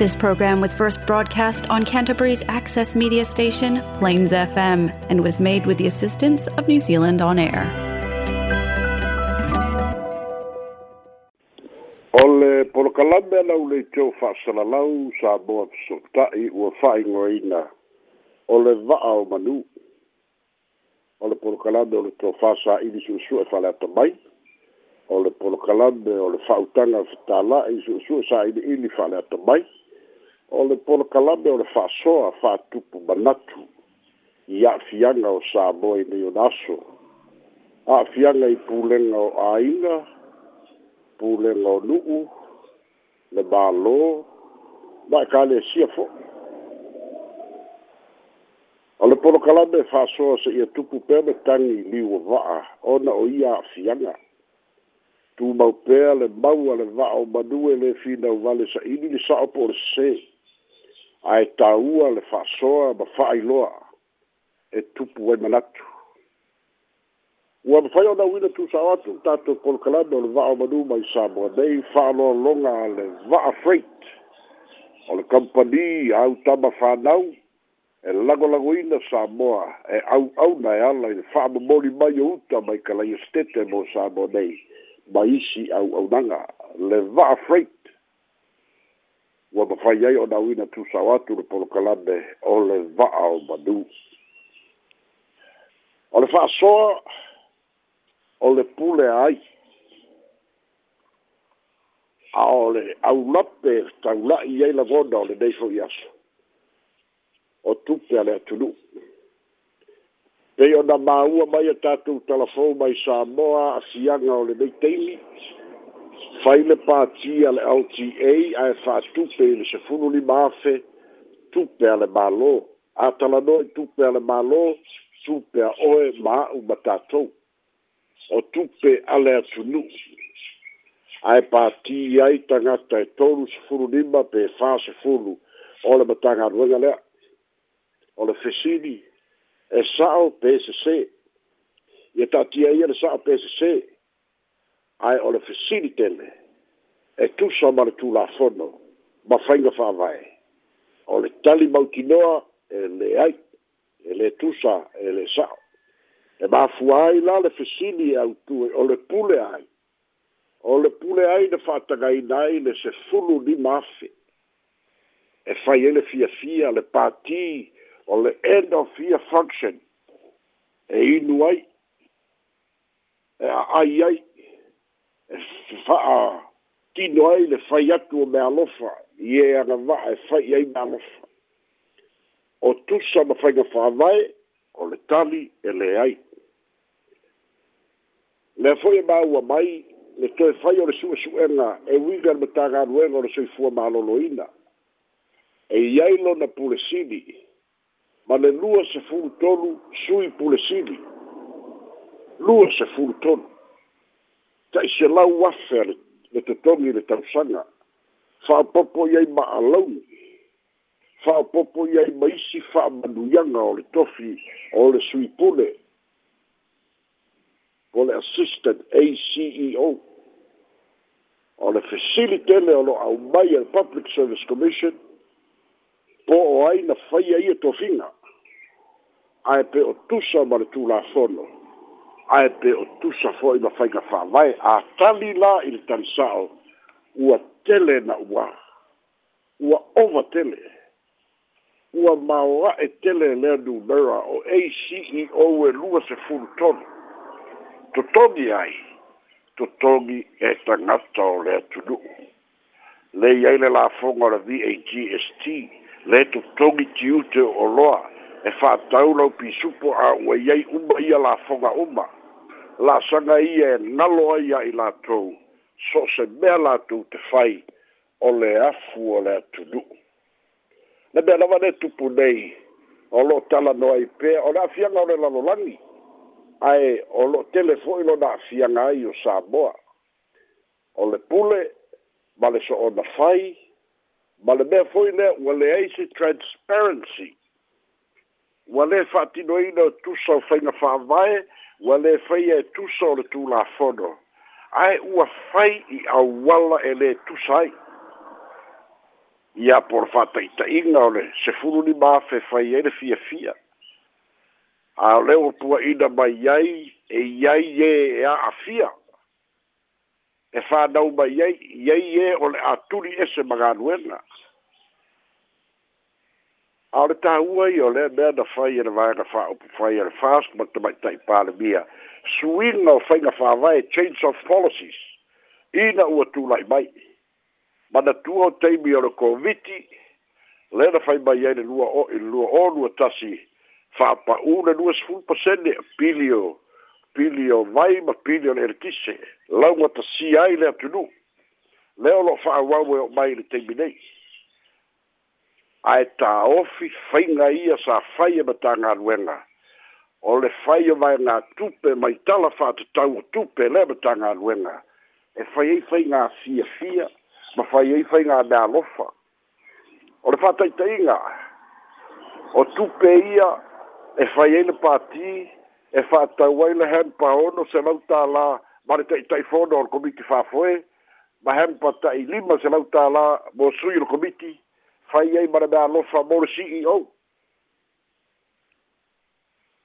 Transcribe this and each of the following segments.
This program was first broadcast on Canterbury's access media station, Plains FM, and was made with the assistance of New Zealand On Air. O le polokalame o le itou fa'asalalau sa moa fesoota'i ua fa'aigoaina o le va'a o manu o le polokalame o le tofā sa'ili su'esu'e fa'aleatamai o le polokalame o le fa'autaga fetala'i su'esu'e sa'ili'ili fa'aleatamai o le polokalame o le fa'asoa fa'atupu manatu i a'afiaga o sa moa i nei ona aso a'afiaga i pulega o āina pulega o nu'u le mālō ma e kalesia e fo'i o le polokalame e fa'asoa se'ia tupu pea le tagi liua va'a ona o ia a'afiaga tumau pea le mau a le va'a o manue le finau wale sa'ini le sa'o po o le sesē A taua le fa e so ma fai lo e tout. Wa fa de tout a, ta kol va mai sa mor farlor long le varét. le campannie a ta ma fanau e lago la goda sa mo e a mai e le fa mori maiuta mai que late mo sa bonè’ci le va. ua mafai ai ona auina tusao atu le polokalame o le va'a o madū o le fa'asoa o le pule ai a o le aulape taula'i ai lavona o lenei fo'i aso o tupe a le atunu'u pei ona māua mai a tatou talafou mai sa moa asiaga o lenei teimi faile patia le LTA ai fa tu pe le chefulu li mafe tu pe le balo atala do tu pe le balo tu pe o e ma u batato o tu pe ale tu nu ai patia ai tanga ta tolu chefulu li ma pe fa chefulu o le batanga do le o le fesidi e sao pe se se ye tatia ye le sao pe se se ai o le facilitele e tusa ma le tulafono ma fainga faavae o le tali maukinoa e le ai e le tusa e le sao e mafua ai la le fesili e autu o le pule ai o le pule ai na faatagaina ai le sefulu lima afe e fai ai le fiafia le pati o le end of year function e inu ai e aai ai, ai e fa'a tino ai le fai atu o me alofa i e ana va'a e fai ai me alofa o tusa ma fai ngafa avae o le tali e le ai le fai e maua mai le toe fai o le sua suena e wiga me tā gā ruenga o le soifua ma aloloina e iailo na pulesini ma le lua se fulu tonu sui pulesini lua se fulu tonu ta se la wafer le te tongi le tau sanga. Fa popo yei ma alauni. Fa popo yei ma isi fa manuyanga o le tofi o le suipule. O le assistant ACEO. O le facilitele o lo au mai al Public Service Commission. Po o aina faya ia e tofinga. Ae pe o tusa ma le tula fono. Ae ae pe o tusa fo'i ma faiga fa'avae atali la i le talisa'o ua tele na uā ua ova tele ua maoa'e tele e lea numera o a c e o e lua sefulu tonu totogi ai totogi e tagata o le atunu'u lei ai le lafoga o le vagst le totogi tiute o loa e fa'atau lau pisupo a uaiai uma ia lafoga uma la sanga ia na loa ia i e la tou so se mea la tou te fai o le afu o le atunu na mea lawa ne tupu nei o lo tala noa i pe o na fianga o le lalolangi ai o lo telefo i lo na fianga ai o Samoa o le pule ma le so o na fai ma le mea foi ne ua le aise transparency ua le fatino ina tusa o fainga fa'avae fa ua lē faia e tusa o le tulafono ae ua fai i auala e lē tusa ai ia po le fa'ataʻitaʻiga o le sefulu lima fe fai ai e le fiafia a o le ua puaʻina mai ai e iai ē e a'afia e fānau e mai ai iai ē e o le atuli ese magaluega ao le tāua i o lea mea na fai e le vaega fa'aupu fai e le fast ma te maitai palemia suiga o faiga fāvae change of policies ina ua tula'i mai ma na tua o taimi o le koviti le na fai mai ai le lua o i le lua o lua tasi fa'apa'ū le lua sefulu pasene pili o pili o vai ma pili o le elekise lauga tasia ai le atunuu le o lo'o fa'auau e o mai le taimi nei ae tāofi fainga ia sa fai e matagaluega o le fai o vaega tupe maitala fa'atatau o tupe le lea matagaluega e fai ai faigā fiafia ma fai ai faigā mealofa o le fa'ataitaʻiga o tupe ia e fai ai le pati e fa'atau ai le hempa ono se lau tālā ma le taʻitaʻifono o le komiti fafoe ma hempa lima se lau tālā mo sui i le komiti fai ai mara mea lofa mo e CEO.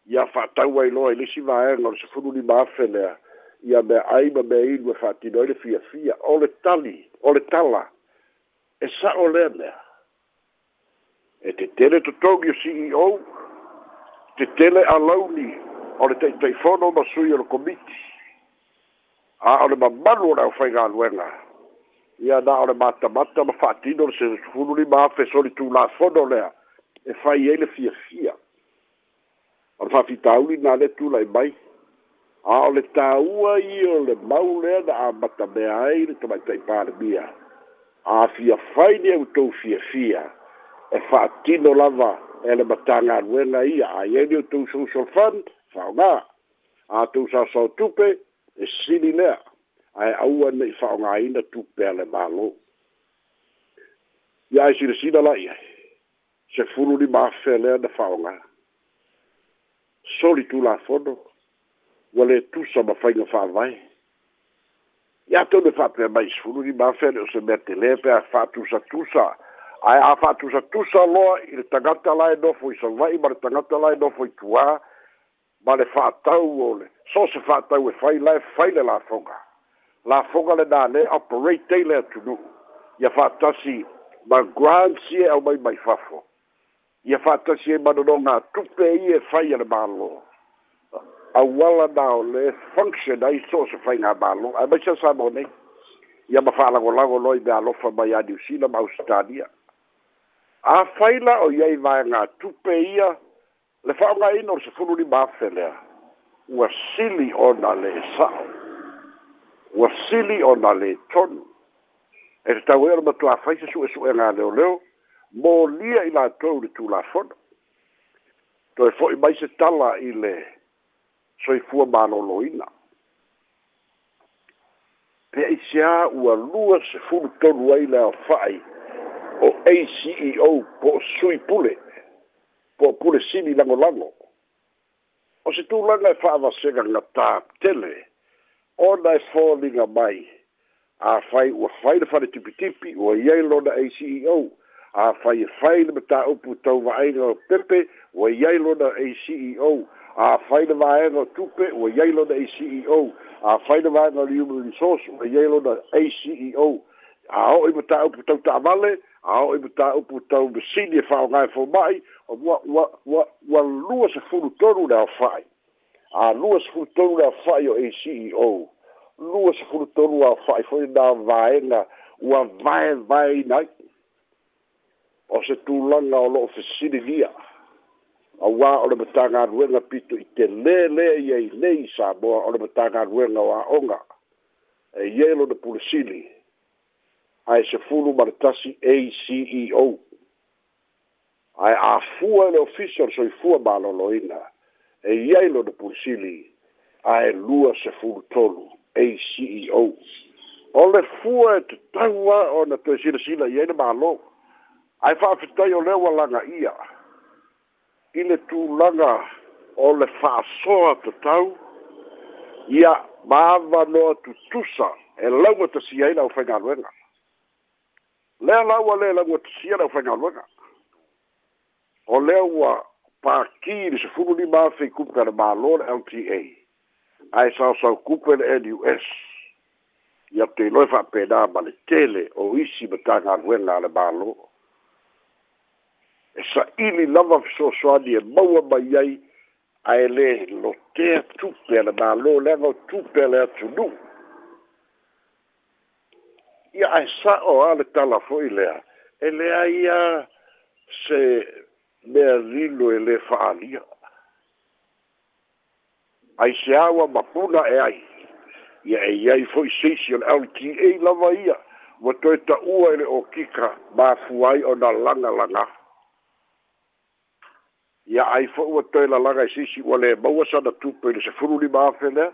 Ia whātau ai loa i lisi vāe ngā le sefuru ni māwhenea. Ia mea ai ma mea inu e whātino i le fia fia. O le tali, o le tala. E sa o lea mea. E te tele to tōgi o CEO. Te tele a launi. O le teitei fono ma sui o le komiti. A o le mamalu o le au whaingā luenga ia na ole mata mata ma fati no se fulu ni ma fe soli tu la fodo le e fa ye le fia fia al fa fita uli na le tu la mai a ole ta ua i ole mau le na a mata be ai le tu mai tai par bia a fia fai ni uto fia fia e fa ti no la va e le matanga ruela i a ye ni uto social fund fa ma a tu sa sa tupe e sili lea. ae aua nei fa'aogāina tupe a le mālō ia e silasila la'i ai sefulu lima afe lea na fa'aogā soli tulafono ua lē tusa ma faiga fa'avae ia tone fa'apea mai sefulu lima afe le o se mea telē pea fa'atusatusa ae a fa'atusatusa loa i le tagata lae nofo i sava'i ma le tagata lae nofo i tuā ma le fa'atau o le so se fa'atau e fai lae fai le lafoga La lenā lē operate ai le atunuu ia fa'atasi magrantsi e aumai mai fafo ia fa'atasi ai manonoga tupe ia e fai a le mālō auala na o le function ai so o se faiga mālō ae mai sa sa mo nei ia ma fa'alagolago loa i me alofa mai a niusila ma ausitalia afaila o iai vaega tupe ia le fa'aogāina o le sefulu lima afe lea Wa silly ona le esa'o ua sili ona lē tonu e tatau ai e ona matuafai se suʻesuʻega leoleo molia i latou le tulafono toe fo'i mai se tala i le soifua malōlōina pea isiā ua lua se fulu tonu ai le aofa'i o aceo po o sui pule po o pule sili lagolago o se tulaga e fa'avasega gatā tele ona e foliga mai afai ua faila faletipitipi ua iai lona a ceo afai e fai le mataupu tauva'aiga o pepe ua iai lona a ceo afai le vaega o tupe ua iai lona a ceo afai le vaega o human resource ua iai lona a ceo ao'i mataupu tau ta'avale ao'i mataupu tau masini e fa'aogae foma'i o ua ua ua ua lua se fulu le a lua se furutonu le afaʻi o a ceo lua se furutonu afaʻi foʻi na vaega ua vaevae ina ai o se tulaga o loo fesiligia auā o le matagaluega pito i te lēlē iai lei sa moa o le matagaluega o aʻoga e iai lona pulesili ae se fulu ma le tasi a ceo ae afua e le ofisi o le soifua malōlōina e ia i lona pulisili ae lua sefulu tolu a ceo o le fua e tatau a ona toe silasila i ai le mālō ae fa'afetai o lea ualaga ia i le tulaga o le fa'asoa tatau ia mava noa tutusa e lauga tasi ai lau faigaluega lea laua lē lauga tasi ai lau faigaluega o lea ua Parkiri sefulu lima fikupu tana mālo le LTA. Ae sausau kupu le NUS. Ia te loe whapena ma le tele o isi ma tagaluega a le mālo. E saʻili lava fesoasoani e maua mai ai ae lē lotea tupe a le mālo leaga o tupe a le atunuu. Ia ai saʻo a le tala lea. E lea ia se mea lilo e le fa'aalia ai se aua mapuna e ai ia e iai fo'i seisi o le lta lava ia ua toe ta'ua e le okika mafu ai o na lagalaga ia ai fo'i ua toe lalaga e seisi ua lē maua sana tupe i le sefulu lima afe lea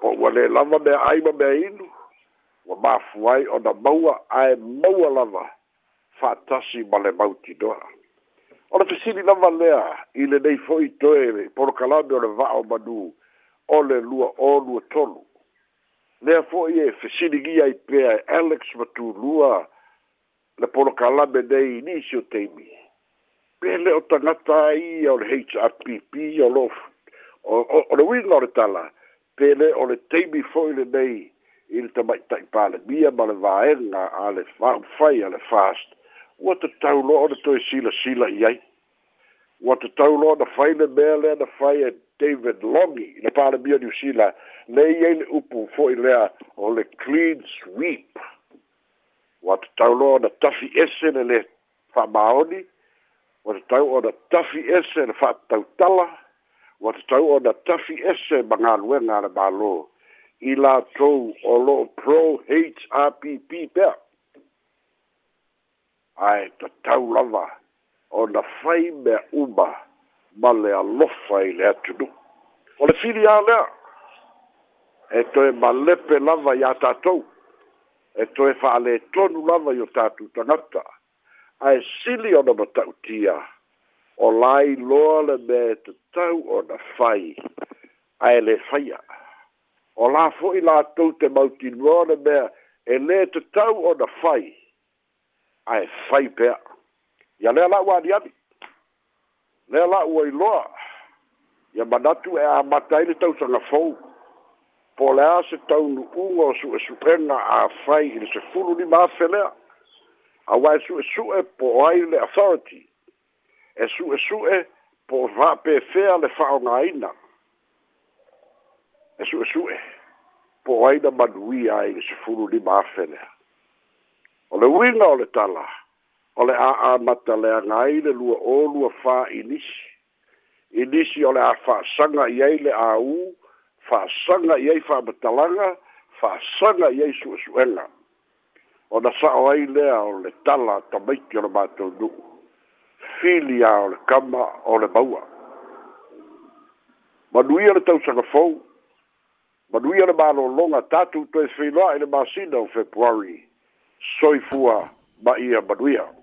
po ua lē lava mea ai ma mea inu ua mafu ai o na maua ae maua lava fa'atasi ma le mautinoa o le fesili lava lea i lenei fo'i toe porokalame o le va'o madū o le lua ōlua tolu lea fo'i e fesiligia i pea e alex matūlua le porokalame nei nisi o teimi pe le o tagata ai o le hrpp o lo o le uiga o le tala pe le o le teimi fo'i lenei i le tamaʻitaʻi palemia ma le vaega a le faaufai a le fast Ua te tau loa o le toi sila sila i ai. Ua te tau loa na whai le mea lea na whai e David Longi i le Pālemia New Zealand. Nei ei le upu fo i lea o le clean sweep. Ua te tau loa na tafi ese le le whamaoni. Ua te tau o na tafi ese le whatautala. Ua te tau o na tafi ese mangaluenga le mālō. I la tau o lo pro HRPP pēr. ae tatau lava o na fai mea uma ma le alofa i le atunuu o le fili a lea e to toe malepe lava iā tatou e toe fa'alētonu lava i o tatou tagata ae sili ona mataʻutia o lailoa le mea e tatau o na fai ae le faia o la fo fo'i latou te mautinoa le mea e lē tatau o na fai ae fai pea ia lea la'u aliali lea la'u ai loa ia manatu e amata ai le tausaga fou po lea se taunu'uga o su'esu'ega a fai i le sefulu lima afe lea auae su'esu'e po ai le authority e su'esu'e po fa'apefea le fa'aogāina e su'esu'e po ai na manuia ai le sefulu lima afe lea o le uiga o le tala o le aamataleaga ai le lua ōlua fā inisi inisi o le a fa'asaga i ai le āū fa'asaga i ai fa'amatalaga fa'asaga i ai su'esu'ega o na sa'o ai lea o le tala tamaiti o le matou nu'u filia o le kama o le maua manuia le tausaga fou manuia le mālōloga tatou toe feiloa'i le masina o februari soifua ba ia baduia